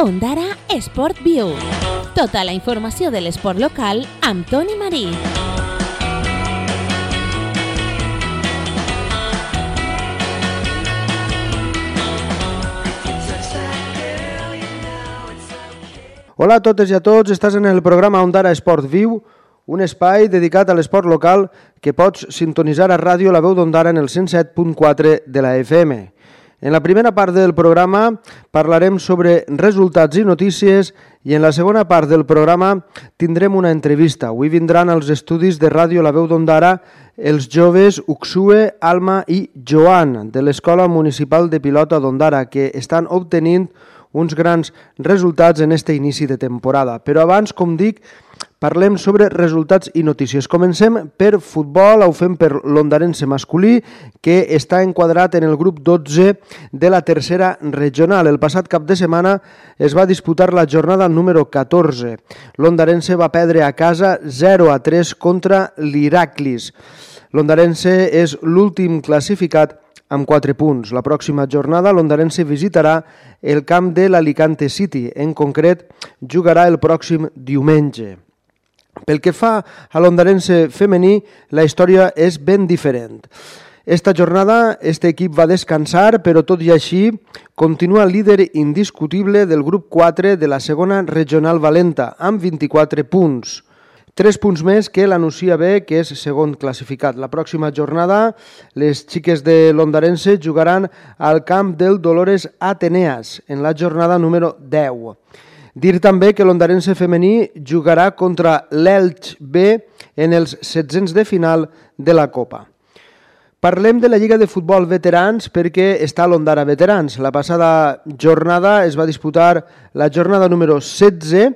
Ondara Sport View. Tota la informació de l'esport local amb Toni Marí. Hola a totes i a tots, estàs en el programa Ondara Esport Viu, un espai dedicat a l'esport local que pots sintonitzar a ràdio La Veu d'Ondara en el 107.4 de la FM. En la primera part del programa parlarem sobre resultats i notícies i en la segona part del programa tindrem una entrevista. Avui vindran als estudis de ràdio La Veu d'Ondara els joves Uxue, Alma i Joan de l'Escola Municipal de Pilota d'Ondara que estan obtenint uns grans resultats en este inici de temporada. Però abans, com dic, parlem sobre resultats i notícies. Comencem per futbol, ho fem per l'Ondarense masculí, que està enquadrat en el grup 12 de la tercera regional. El passat cap de setmana es va disputar la jornada número 14. L'Ondarense va perdre a casa 0 a 3 contra l'Iraclis. L'Ondarense és l'últim classificat amb 4 punts. La pròxima jornada l'Ondarense visitarà el camp de l'Alicante City. En concret, jugarà el pròxim diumenge. Pel que fa a l'Ondarense femení, la història és ben diferent. Esta jornada, este equip va descansar, però tot i així continua líder indiscutible del grup 4 de la segona regional valenta, amb 24 punts. Tres punts més que la Nucia B, que és segon classificat. La pròxima jornada, les xiques de l'Ondarense jugaran al camp del Dolores Ateneas, en la jornada número 10. Dir també que l'Ondarense femení jugarà contra l'Elx B en els setzents de final de la Copa. Parlem de la Lliga de Futbol Veterans perquè està l'Ondara Veterans. La passada jornada es va disputar la jornada número 16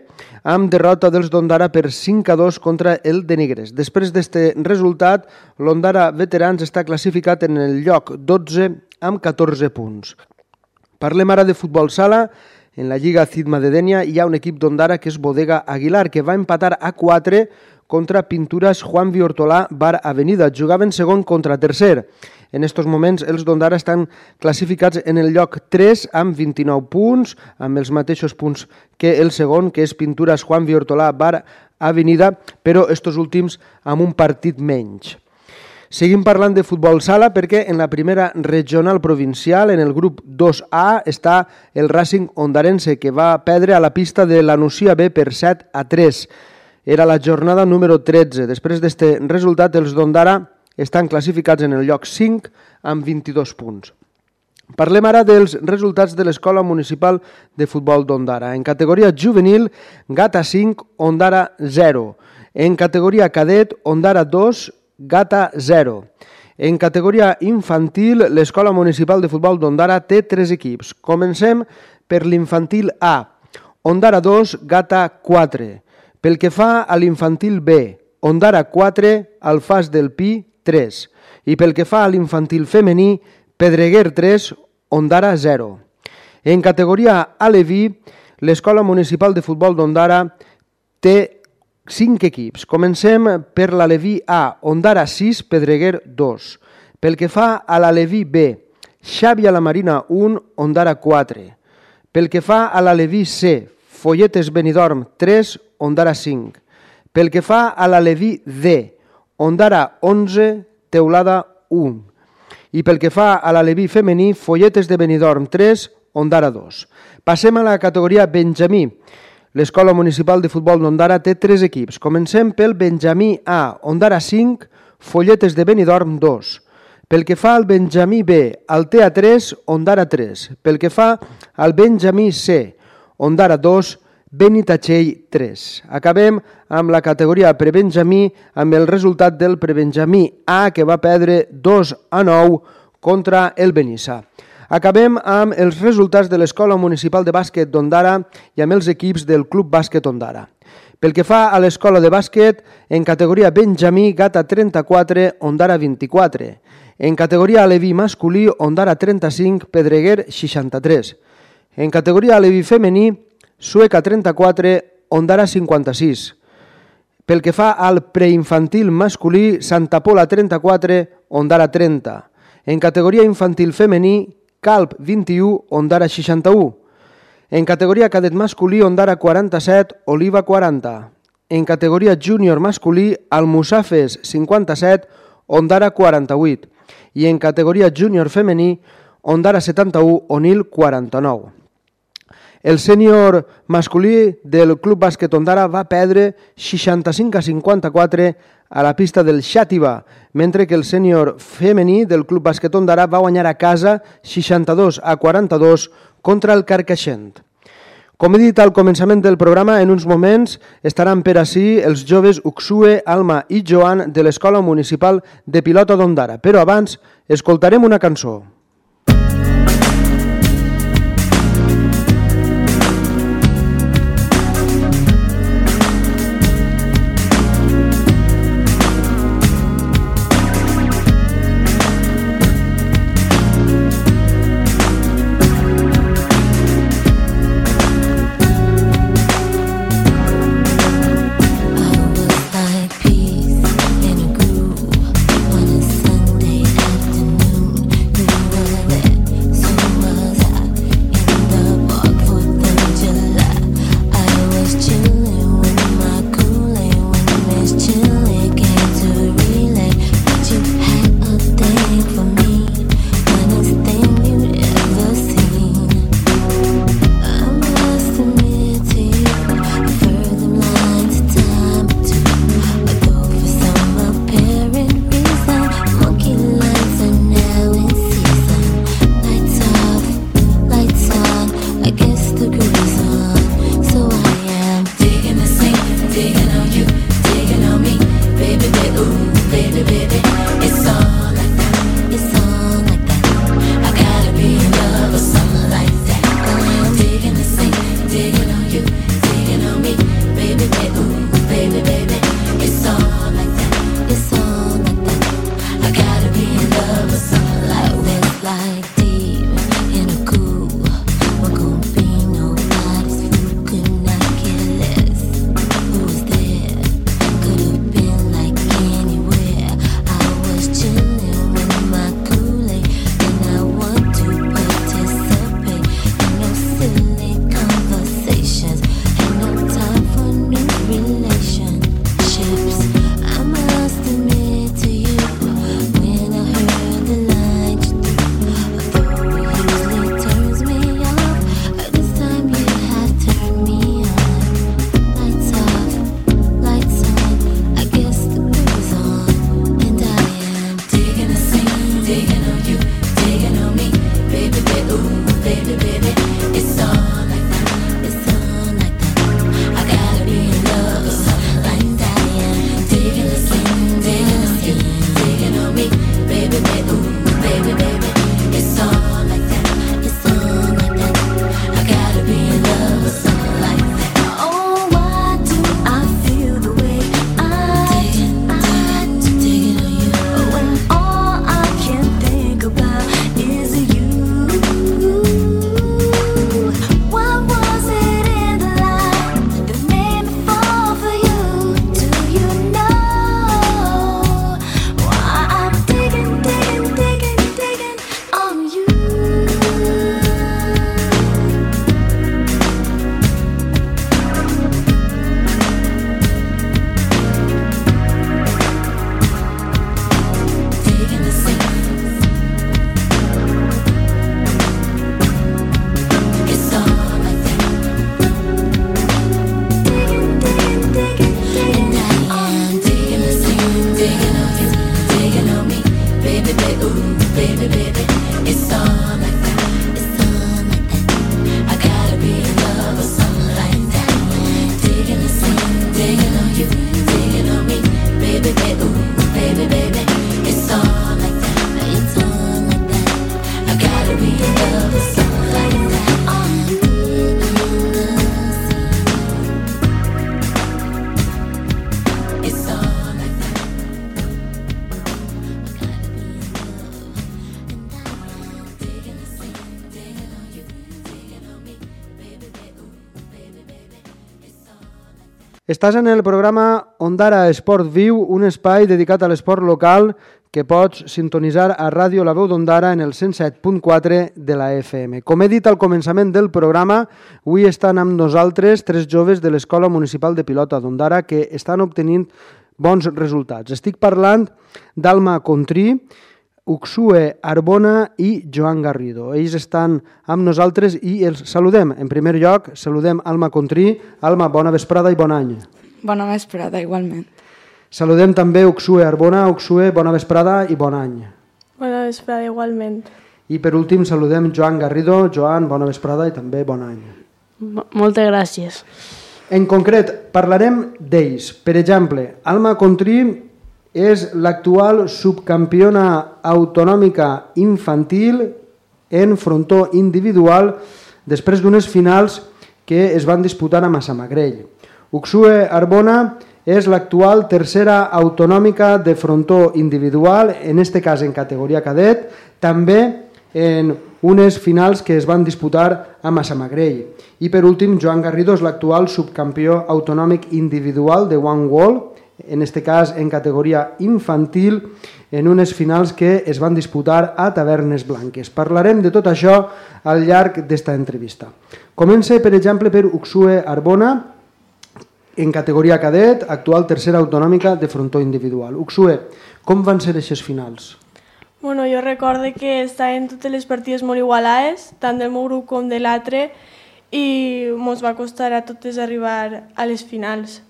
amb derrota dels d'Ondara per 5 a 2 contra el de Nigres. Després d'aquest resultat, l'Ondara Veterans està classificat en el lloc 12 amb 14 punts. Parlem ara de futbol sala. En la Lliga Cidma de Denia hi ha un equip d'Ondara que és Bodega Aguilar, que va empatar a 4 contra Pinturas Juan Viortolà Bar Avenida. Jugaven segon contra tercer. En estos moments els d'Ondara estan classificats en el lloc 3 amb 29 punts, amb els mateixos punts que el segon, que és Pinturas Juan Viortolà Bar Avenida, però estos últims amb un partit menys. Seguim parlant de futbol sala perquè en la primera regional provincial, en el grup 2A, està el Racing Ondarense, que va perdre a la pista de la Nucia B per 7 a 3. Era la jornada número 13. Després d'aquest resultat, els d'Ondara estan classificats en el lloc 5 amb 22 punts. Parlem ara dels resultats de l'Escola Municipal de Futbol d'Ondara. En categoria juvenil, Gata 5, Ondara 0. En categoria cadet, Ondara 2, Gata 0. En categoria infantil, l'Escola Municipal de Futbol d'Ondara té tres equips. Comencem per l'infantil A. Ondara 2, Gata 4. Pel que fa a l'infantil B, Ondara 4, Alfàs del Pi 3. I pel que fa a l'infantil femení, Pedreguer 3, Ondara 0. En categoria Aleví, l'Escola Municipal de Futbol d'Ondara té 5 equips. Comencem per l'Aleví A, Ondara 6, Pedreguer 2. Pel que fa a l'Aleví B, Xavi a la Marina 1, Ondara 4. Pel que fa a l'Aleví C, Folletes Benidorm 3, Ondara 5. Pel que fa a la Leví D, Ondara 11, Teulada 1. I pel que fa a la Leví femení, Folletes de Benidorm 3, Ondara 2. Passem a la categoria Benjamí. L'Escola Municipal de Futbol d'Ondara té tres equips. Comencem pel Benjamí A, Ondara 5, Folletes de Benidorm 2. Pel que fa al Benjamí B, Altea 3, Ondara 3. Pel que fa al Benjamí C, Ondara 2, Benitatxell 3. Acabem amb la categoria prebenjamí amb el resultat del prebenjamí A que va perdre 2 a 9 contra el Benissa. Acabem amb els resultats de l'Escola Municipal de Bàsquet d'Ondara i amb els equips del Club Bàsquet Ondara. Pel que fa a l'escola de bàsquet, en categoria Benjamí, Gata 34, Ondara 24. En categoria Aleví masculí, Ondara 35, Pedreguer 63. En categoria Aleví femení, Sueca 34, Ondara 56. Pel que fa al preinfantil masculí, Santa Pola 34, Ondara 30. En categoria infantil femení, Calp 21, Ondara 61. En categoria cadet masculí, Ondara 47, Oliva 40. En categoria júnior masculí, Almussafes 57, Ondara 48. I en categoria júnior femení, Ondara 71, Onil 49. El sènior masculí del Club Bàsquet Ondara va perdre 65 a 54 a la pista del Xàtiva, mentre que el sènior femení del Club Bàsquet Ondara va guanyar a casa 62 a 42 contra el Carcaixent. Com he dit al començament del programa, en uns moments estaran per ací els joves Uxue, Alma i Joan de l'Escola Municipal de Pilota d'Ondara. Però abans escoltarem una cançó. Estàs en el programa Ondara Esport Viu, un espai dedicat a l'esport local que pots sintonitzar a Ràdio La Veu d'Ondara en el 107.4 de la FM. Com he dit al començament del programa, avui estan amb nosaltres tres joves de l'Escola Municipal de Pilota d'Ondara que estan obtenint bons resultats. Estic parlant d'Alma Contrí, Uxue Arbona i Joan Garrido. Ells estan amb nosaltres i els saludem. En primer lloc, saludem Alma Contrí. Alma, bona vesprada i bon any. Bona vesprada, igualment. Saludem també Uxue Arbona. Uxue, bona vesprada i bon any. Bona vesprada, igualment. I per últim saludem Joan Garrido. Joan, bona vesprada i també bon any. M moltes gràcies. En concret, parlarem d'ells. Per exemple, Alma Contrí és l'actual subcampiona autonòmica infantil en frontó individual després d'unes finals que es van disputar a Massamagrell. Uxue Arbona és l'actual tercera autonòmica de frontó individual, en este cas en categoria cadet, també en unes finals que es van disputar a Massamagrell. I per últim, Joan Garrido és l'actual subcampió autonòmic individual de One Wall, en este cas en categoria infantil, en unes finals que es van disputar a Tavernes Blanques. Parlarem de tot això al llarg d'esta entrevista. Comença, per exemple, per Uxue Arbona, en categoria cadet, actual tercera autonòmica de frontó individual. Uxue, com van ser aquestes finals? Bueno, jo recordo que estaven totes les partides molt igualades, tant del meu grup com de l'altre, i ens va costar a totes arribar a les finals.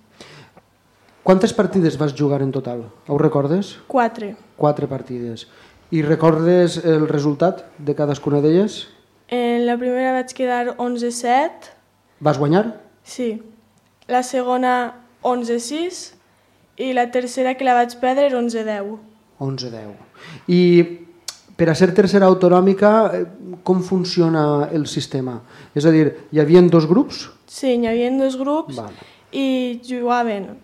Quantes partides vas jugar en total? Ho recordes? Quatre. Quatre partides. I recordes el resultat de cadascuna d'elles? En la primera vaig quedar 11-7. Vas guanyar? Sí la segona 11-6 i la tercera que la vaig perdre era 11-10. 11-10. I per a ser tercera autonòmica, eh, com funciona el sistema? És a dir, hi havia dos grups? Sí, hi havia dos grups vale. i jugaven.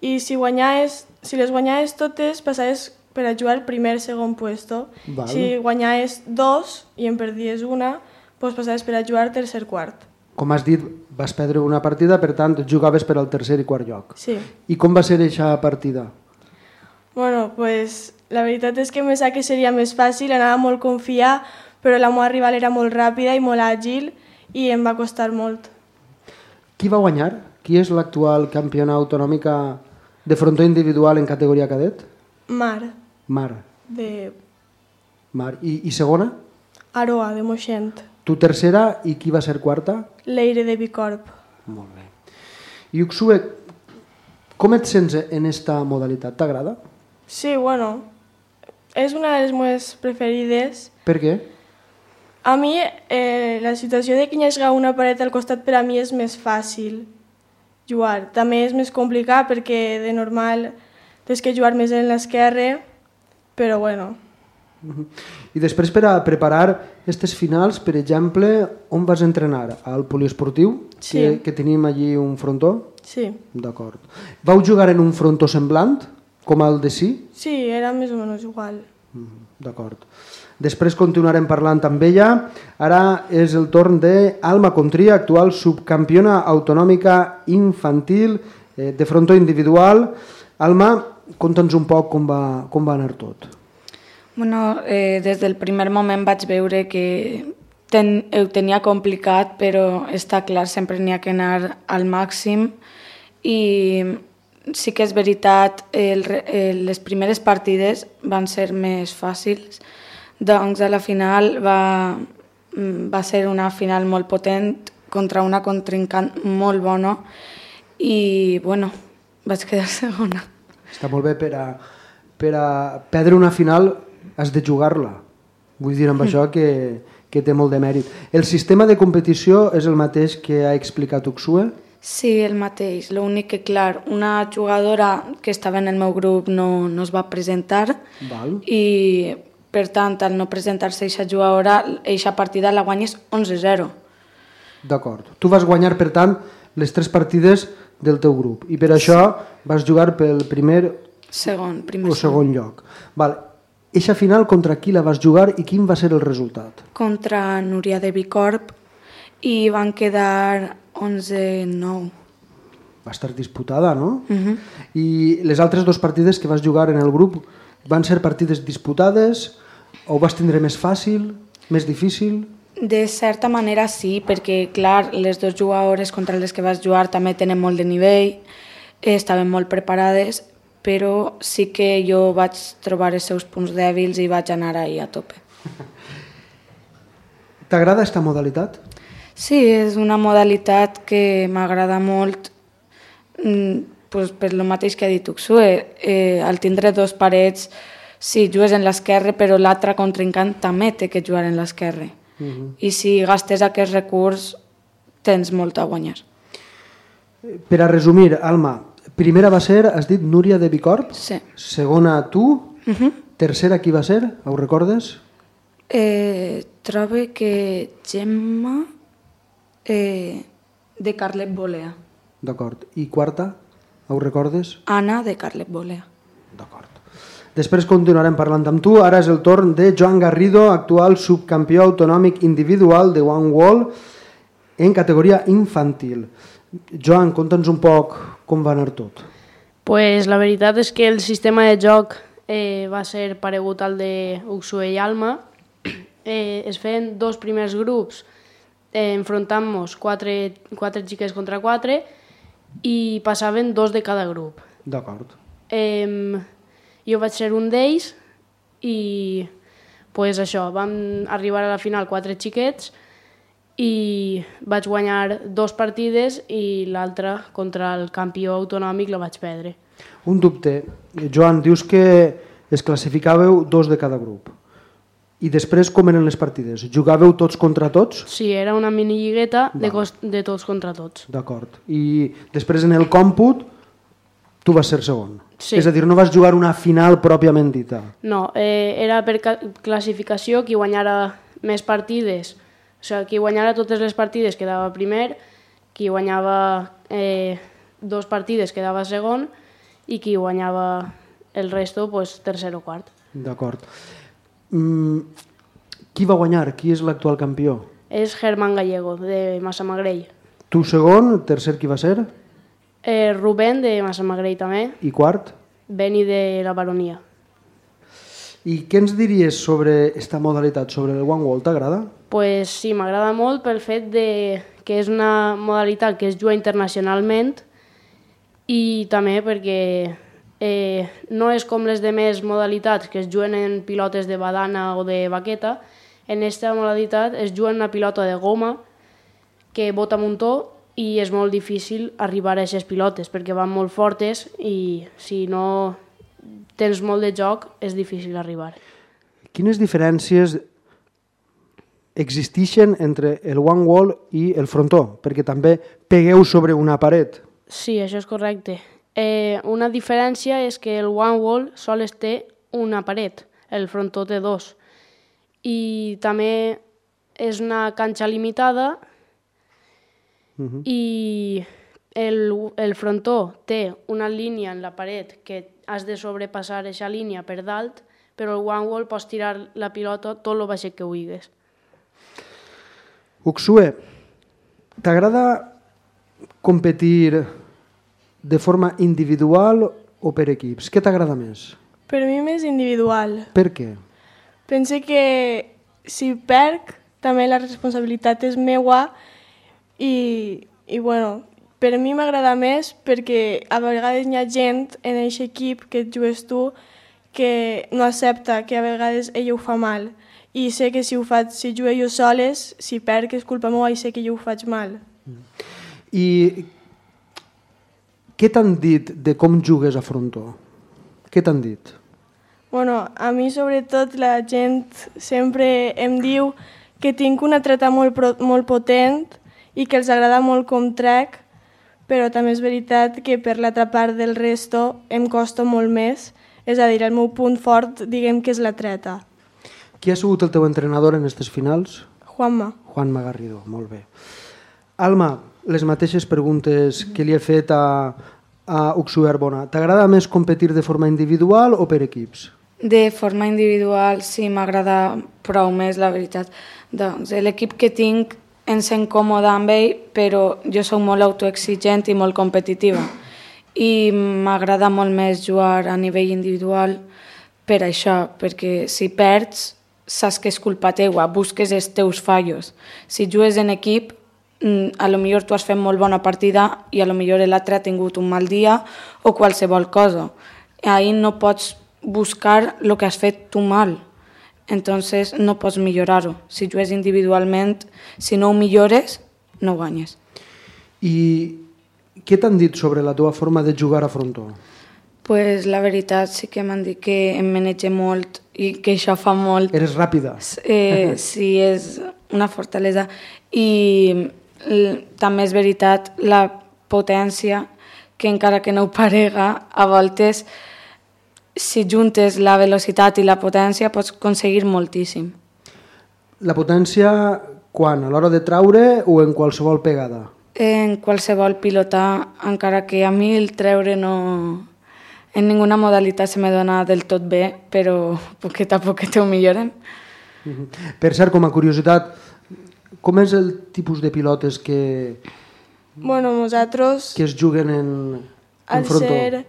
I si, guanyaves, si les guanyaves totes, passaves per a jugar primer, segon puesto. Val. Si guanyaves dos i en perdies una, doncs passaves per a jugar tercer, quart com has dit, vas perdre una partida, per tant, jugaves per al tercer i quart lloc. Sí. I com va ser aquesta partida? Bueno, pues la veritat és que pensava que seria més fàcil, anava molt confiar, però la meva rival era molt ràpida i molt àgil i em va costar molt. Qui va guanyar? Qui és l'actual campiona autonòmica de frontó individual en categoria cadet? Mar. Mar. De... Mar. I, i segona? Aroa, de Moixent. Tu tercera i qui va ser quarta? Leire de Bicorp. Molt bé. I Uxue, com et sents en esta modalitat? T'agrada? Sí, bueno, és una de les meves preferides. Per què? A mi, eh, la situació de que hi hagi una paret al costat per a mi és més fàcil jugar. També és més complicat perquè de normal tens que jugar més en l'esquerra, però bueno, i després per a preparar aquestes finals, per exemple, on vas entrenar? Al poliesportiu, sí. que, que tenim allí un frontó? Sí. D'acord. Vau jugar en un frontó semblant, com el de sí? Sí, era més o menys igual. Mm, D'acord. Després continuarem parlant amb ella. Ara és el torn d'Alma Contria, actual subcampiona autonòmica infantil eh, de frontó individual. Alma, conta'ns un poc com va, com va anar tot. Bueno, eh, des del primer moment vaig veure que ten, ho tenia complicat, però està clar, sempre n'hi ha que anar al màxim i sí que és veritat, el, el, les primeres partides van ser més fàcils, doncs a la final va, va ser una final molt potent contra una contrincant molt bona i, bueno, vaig quedar segona. Està molt bé per a, per a perdre una final has de jugar-la. Vull dir amb mm. això que, que té molt de mèrit. El sistema de competició és el mateix que ha explicat Uxue? Sí, el mateix. L'únic que, clar, una jugadora que estava en el meu grup no, no es va presentar Val. i, per tant, al no presentar-se aquesta jugadora, aquesta partida la guanyes 11-0. D'acord. Tu vas guanyar, per tant, les tres partides del teu grup i per això vas jugar pel primer segon, primer o segon lloc. Val. Eixa final contra qui la vas jugar i quin va ser el resultat? Contra Núria de Bicorp i van quedar 11-9. Va estar disputada, no? Uh -huh. I les altres dues partides que vas jugar en el grup, Van ser partides disputades? O vas tindre més fàcil, més difícil? De certa manera sí, perquè clar, les dues jugadores contra les que vas jugar també tenen molt de nivell, estaven molt preparades, però sí que jo vaig trobar els seus punts dèbils i vaig anar ahir a tope. T'agrada aquesta modalitat? Sí, és una modalitat que m'agrada molt mm, pues, per lo mateix que ha dit Uxue. Eh, al tindre dos parets, sí, jugues en l'esquerra, però l'altre contrincant també té que jugar en l'esquerra. Uh mhm. -huh. I si gastes aquest recurs, tens molt a guanyar. Per a resumir, Alma, primera va ser, has dit, Núria de Bicorp? Sí. Segona, tu? Uh mhm. -huh. Tercera, qui va ser? Ho recordes? Eh, trobo que Gemma eh, de Carlet Bolea. D'acord. I quarta? Ho recordes? Anna de Carlet Bolea. D'acord. Després continuarem parlant amb tu. Ara és el torn de Joan Garrido, actual subcampió autonòmic individual de One Wall en categoria infantil. Joan, conta'ns un poc com va anar tot. Pues la veritat és que el sistema de joc eh, va ser paregut al de Uxue i Alma. Eh, es feien dos primers grups eh, enfrontant-nos quatre, quatre xiques contra quatre i passaven dos de cada grup. D'acord. Eh, jo vaig ser un d'ells i pues això, vam arribar a la final quatre xiquets i vaig guanyar dos partides i l'altra contra el campió autonòmic la vaig perdre. Un dubte. Joan, dius que es classificàveu dos de cada grup. I després com eren les partides? Jugàveu tots contra tots? Sí, era una mini lligueta de, de tots contra tots. D'acord. I després en el còmput tu vas ser segon? Sí. És a dir, no vas jugar una final pròpiament dita? No, eh, era per classificació qui guanyara més partides. O sigui, qui guanyara totes les partides quedava primer, qui guanyava eh, dos partides quedava segon i qui guanyava el resto, pues, tercer o quart. D'acord. Mm, qui va guanyar? Qui és l'actual campió? És Germán Gallego, de Massamagrell. Tu segon, tercer qui va ser? Eh, Rubén, de Massamagrell també. I quart? Beni, de la Baronia. I què ens diries sobre aquesta modalitat, sobre el One Wall? T'agrada? Pues sí, m'agrada molt pel fet de que és una modalitat que es juga internacionalment i també perquè eh, no és com les demés modalitats que es juguen en pilotes de badana o de baqueta, en aquesta modalitat es juga en una pilota de goma que bota muntó i és molt difícil arribar a aquestes pilotes perquè van molt fortes i si no tens molt de joc és difícil arribar. Quines diferències existeixen entre el one wall i el frontó? Perquè també pegueu sobre una paret. Sí, això és correcte. Eh, una diferència és que el one wall sols té una paret, el frontó té dos. I també és una canxa limitada Uh -huh. I el, el frontó té una línia en la paret que has de sobrepassar aquesta línia per dalt, però el one wall pots tirar la pilota tot el baix que vulguis. Uxue, t'agrada competir de forma individual o per equips? Què t'agrada més? Per mi més individual. Per què? Pense que si perc, també la responsabilitat és meua i, i bueno, per mi m'agrada més perquè a vegades hi ha gent en aquest equip que et jugues tu que no accepta que a vegades ella ho fa mal i sé que si ho faig, si jugué jo soles, si perc és culpa meva i sé que jo ho faig mal. I què t'han dit de com jugues a frontó? Què t'han dit? Bueno, a mi sobretot la gent sempre em diu que tinc una treta molt, molt potent i que els agrada molt com trec, però també és veritat que per l'altra part del resto em costa molt més, és a dir, el meu punt fort diguem que és la treta. Qui ha sigut el teu entrenador en aquestes finals? Juanma. Juanma Garrido, molt bé. Alma, les mateixes preguntes que li he fet a, a Uxu Arbona. T'agrada més competir de forma individual o per equips? De forma individual sí, m'agrada prou més, la veritat. Doncs l'equip que tinc em sent còmoda amb ell, però jo sóc molt autoexigent i molt competitiva. I m'agrada molt més jugar a nivell individual per això, perquè si perds saps que és culpa teua, busques els teus fallos. Si jugues en equip, a lo millor tu has fet molt bona partida i a lo millor l'altre ha tingut un mal dia o qualsevol cosa. Ahí no pots buscar el que has fet tu mal. Entonces no pots millorar-ho. Si jugues individualment, si no ho millores, no guanyes. I què t'han dit sobre la teva forma de jugar a frontó? Pues la veritat sí que m'han dit que em manege molt i que això fa molt. Eres ràpida? Eh, sí, és una fortalesa. I també és veritat la potència que encara que no ho parega, a voltes si juntes la velocitat i la potència pots aconseguir moltíssim. La potència quan? A l'hora de traure o en qualsevol pegada? En qualsevol pilota, encara que a mi el treure no... En ninguna modalitat se me dona del tot bé, però poquet a poquet ho millorem. -huh. Per cert, com a curiositat, com és el tipus de pilotes que... Bueno, nosaltres... Que es juguen en, en al frontó? ser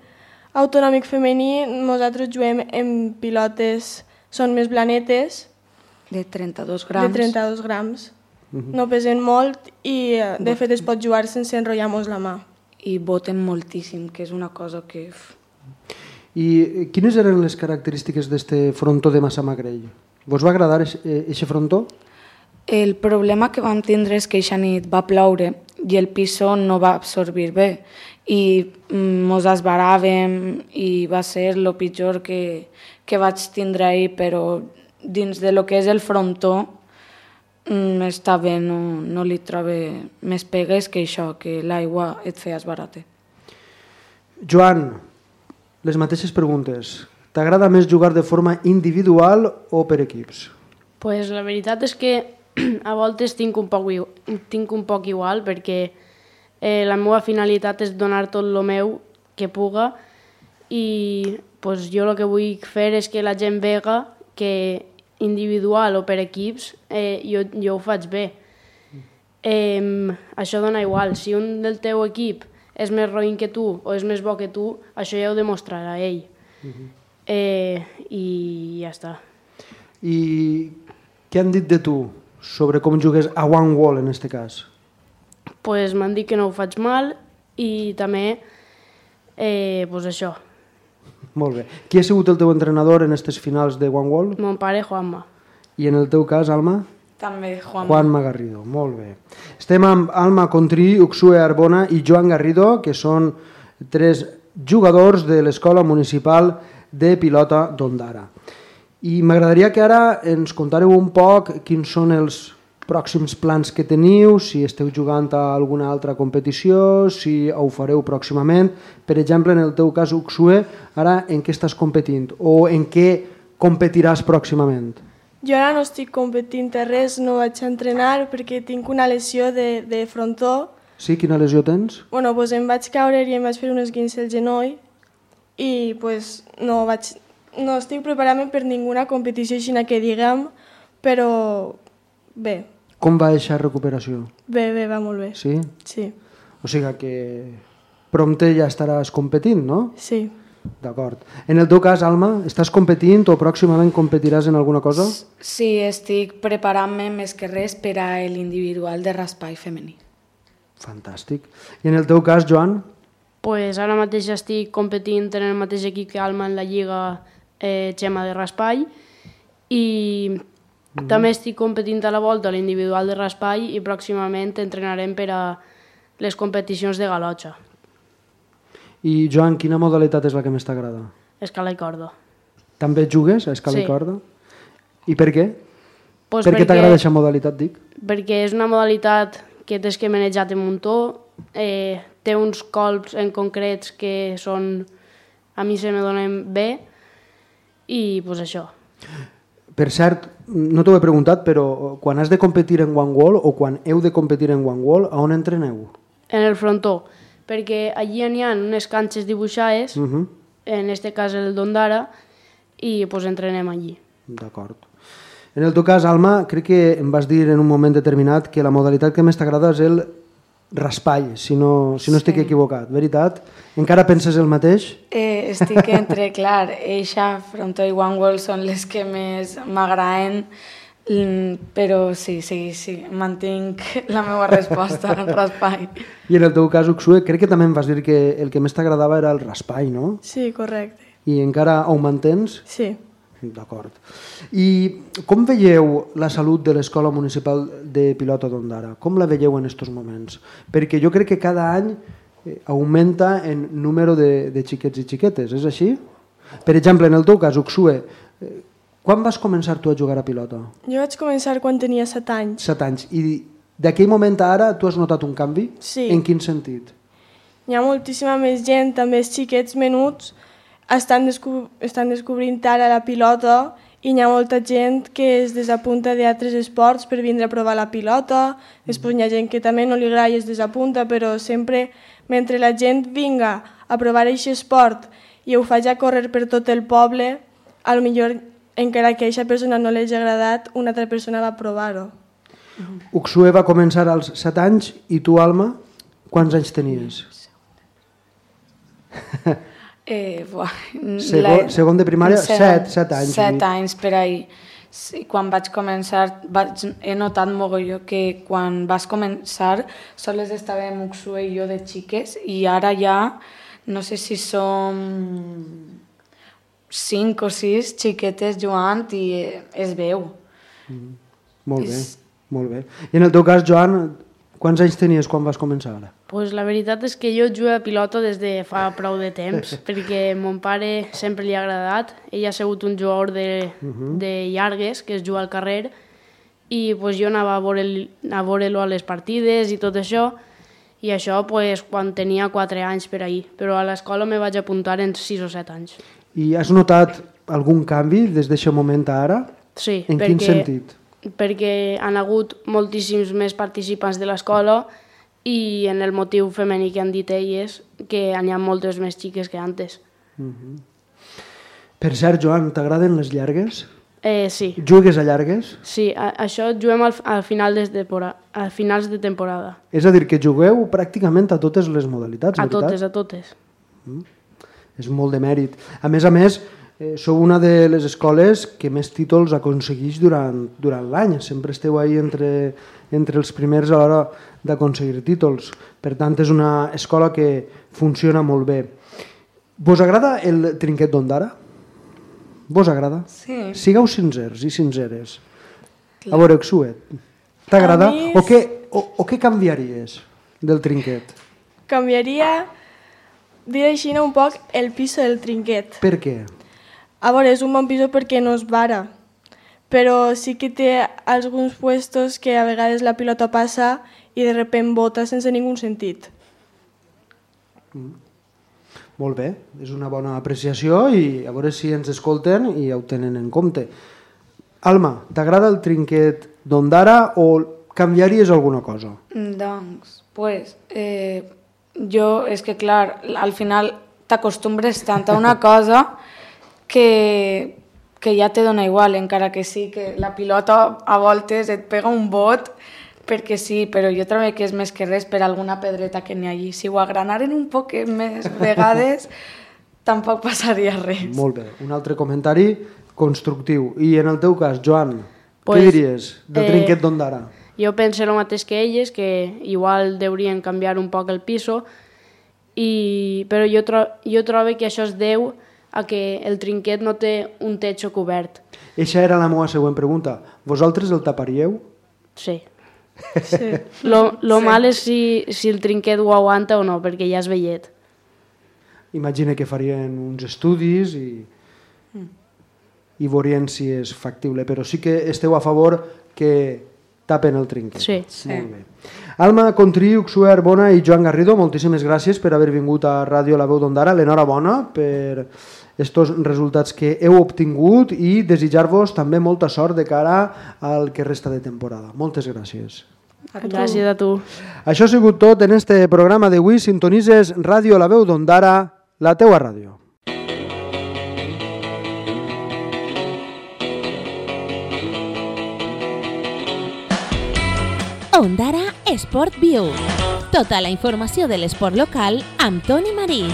autonòmic femení, nosaltres juguem en pilotes, són més blanetes, De 32 grams. de 32 grams. No pesen molt i, eh, de fet, es pot jugar sense enrotllar-nos la mà. I voten moltíssim, que és una cosa que... I eh, quines eren les característiques d'este frontó de Massamagrell? Vos va agradar aquest frontó? El problema que vam tindre és que eixa nit va ploure i el piso no va absorbir bé i mm, mos esbaràvem i va ser el pitjor que, que vaig tindre ahir, però dins de lo que és el frontó mm, està bé, no, no li trobe més pegues que això, que l'aigua et feia esbarate. Joan, les mateixes preguntes. T'agrada més jugar de forma individual o per equips? Pues la veritat és que a voltes tinc un poc, tinc un poc igual perquè eh, la meva finalitat és donar tot el meu que puga i pues, jo el que vull fer és que la gent vega que individual o per equips eh, jo, jo ho faig bé. Eh, això dona igual. Si un del teu equip és més roïn que tu o és més bo que tu, això ja ho demostrarà ell. eh, I ja està. I què han dit de tu sobre com jugues a one wall en este cas? pues m'han dit que no ho faig mal i també eh, pues això, Molt bé. Qui ha sigut el teu entrenador en aquestes finals de one wall? mon pare Juanma. I en el teu cas, Alma? També, Juan. Juanma Garrido, molt bé. Estem amb Alma Contrí, Uxue Arbona i Joan Garrido, que són tres jugadors de l'Escola Municipal de Pilota d'Ondara. I m'agradaria que ara ens contareu un poc quins són els pròxims plans que teniu, si esteu jugant a alguna altra competició, si ho fareu pròximament. Per exemple, en el teu cas, Uxue, ara en què estàs competint o en què competiràs pròximament? Jo ara no estic competint a res, no vaig a entrenar perquè tinc una lesió de, de frontó. Sí, quina lesió tens? Bueno, doncs em vaig caure i em vaig fer un esguince al genoll i pues, no, vaig, no estic preparant per ninguna competició així que diguem, però bé, Com va aquesta recuperació? bé, bé, va molt bé. Sí? Sí, O sigui que prompte ja estaràs competint, no? sí. D'acord. En el teu cas, Alma, estàs competint o pròximament competiràs en alguna cosa? Sí, estic preparant-me més que res per a l'individual de raspall femení. Fantàstic. I en el teu cas, Joan? Pues ara mateix estic competint en el mateix equip que Alma en la Lliga eh, Xema de Raspall i també estic competint a la volta a l'individual de Raspall i pròximament entrenarem per a les competicions de galotxa, I Joan, quina modalitat és la que més t'agrada? escala i corda. També jugues a escala Sí. i corda? I per què? Pues per què t'agrada aquesta modalitat, dic? Perquè és una modalitat que tens que manejar un muntó, eh, té uns colps en concrets que són, a mi se me donen bé i pues això. Per cert, no t'ho he preguntat, però quan has de competir en one wall o quan heu de competir en one wall, a on entreneu? En el frontó, perquè allí n'hi ha unes canxes dibuixades, Uh -huh. en este cas el d'Ondara, i pues entrenem allí. D'acord. En el teu cas, Alma, crec que em vas dir en un moment determinat que la modalitat que més t'agrada és el raspall, si no, si no sí. estic equivocat, veritat? Encara penses el mateix? Eh, estic entre, clar, eixa, Fronto i One World són les que més m'agraden, mm, però sí, sí, sí, mantinc la meva resposta, al raspall. I en el teu cas, Uxue, crec que també em vas dir que el que més t'agradava era el raspall, no? Sí, correcte. I encara ho mantens? Sí. D'acord. I com veieu la salut de l'Escola Municipal de Pilota d'Ondara? Com la veieu en aquests moments? Perquè jo crec que cada any eh, augmenta en número de, de xiquets i xiquetes, és així? Per exemple, en el teu cas, Uxue, eh, quan vas començar tu a jugar a pilota? Jo vaig començar quan tenia 7 anys. 7 anys. I d'aquell moment a ara tu has notat un canvi? Sí. En quin sentit? Hi ha moltíssima més gent, també els xiquets menuts, estan, descob estan descobrint ara la pilota i hi ha molta gent que es desapunta d'altres esports per vindre a provar la pilota, després hi ha gent que també no li agrada i es desapunta, però sempre mentre la gent vinga a provar aquest esport i ho faci a córrer per tot el poble, a lo millor encara que a aquesta persona no li hagi agradat, una altra persona va provar-ho. Uxue va començar als 7 anys i tu, Alma, quants anys tenies? Eh, buah, segon, la, segon de primària, segon, set, set anys. Set anys per ahir. Sí, quan vaig començar, vaig, he notat mogolló que quan vas començar sols estàvem Uxue i jo de xiques i ara ja no sé si som cinc o sis xiquetes jugant i es veu. Mm. Molt bé, és... molt bé. I en el teu cas, Joan, quants anys tenies quan vas començar ara? Pues la veritat és que jo jugo a pilota des de fa prou de temps, perquè mon pare sempre li ha agradat. Ell ha sigut un jugador de, uh -huh. de llargues, que es juga al carrer, i pues, jo anava a veure-lo a, veure a les partides i tot això, i això pues, quan tenia 4 anys per ahir, però a l'escola me vaig apuntar en 6 o 7 anys. I has notat algun canvi des d'aquest moment a ara? Sí. En perquè, quin sentit? Perquè han hagut moltíssims més participants de l'escola i en el motiu femení que han dit elles que n'hi ha moltes més xiques que antes. Mhm. -huh. Per cert, Joan, t'agraden les llargues? Eh, sí. Jugues a llargues? Sí, a, això juguem al, al final de temporada, a finals de temporada. És a dir, que jugueu pràcticament a totes les modalitats, a veritat? A totes, a totes. Mm. És molt de mèrit. A més a més, eh, sou una de les escoles que més títols aconsegueix durant, durant l'any. Sempre esteu ahí entre, entre els primers a l'hora d'aconseguir títols. Per tant, és una escola que funciona molt bé. Vos agrada el trinquet d'Ondara? Vos agrada? Sí. Sigueu sincers i sinceres. Clar. A veure, Xuet, t'agrada? Mi... O, què, o, o què canviaries del trinquet? Canviaria, dir així un poc, el piso del trinquet. Per què? A veure, és un bon piso perquè no es vara, però sí que té alguns puestos que a vegades la pilota passa i de repent vota sense ningú sentit. Mm. Molt bé, és una bona apreciació i a veure si ens escolten i ja ho tenen en compte. Alma, t'agrada el trinquet d'Ondara o canviaries alguna cosa? Doncs, pues, eh, jo, és que clar, al final t'acostumbres tant a una cosa que, que ja te dona igual, encara que sí, que la pilota a voltes et pega un bot perquè sí, però jo trobo que és més que res per alguna pedreta que n'hi ha allí. Si ho agranaren un poc més vegades, tampoc passaria res. Molt bé. Un altre comentari constructiu. I en el teu cas, Joan, pues, què diries del eh, trinquet d'Ondara? Jo penso el mateix que elles, que igual deurien canviar un poc el piso, i, però jo, tro jo trobo que això es deu a que el trinquet no té un techo cobert. Eixa era la meva següent pregunta. Vosaltres el taparíeu? Sí. Sí. Lo, lo sí. mal és si, si el trinquet ho aguanta o no, perquè ja és vellet. Imagina que farien uns estudis i, mm. i veurien si és factible, però sí que esteu a favor que tapen el trinquet. Sí. sí. Molt bé. Alma Contri, Uxuer Bona i Joan Garrido, moltíssimes gràcies per haver vingut a Ràdio La Veu d'Ondara. L'enhorabona per estos resultats que heu obtingut i desitjar-vos també molta sort de cara al que resta de temporada. Moltes gràcies. A Gràcies a tu. Això ha sigut tot en este programa d'avui. Sintonitzes Ràdio La Veu d'Ondara, la teua ràdio. Ondara Sport View Tota la informació de l'esport local amb Toni Marí.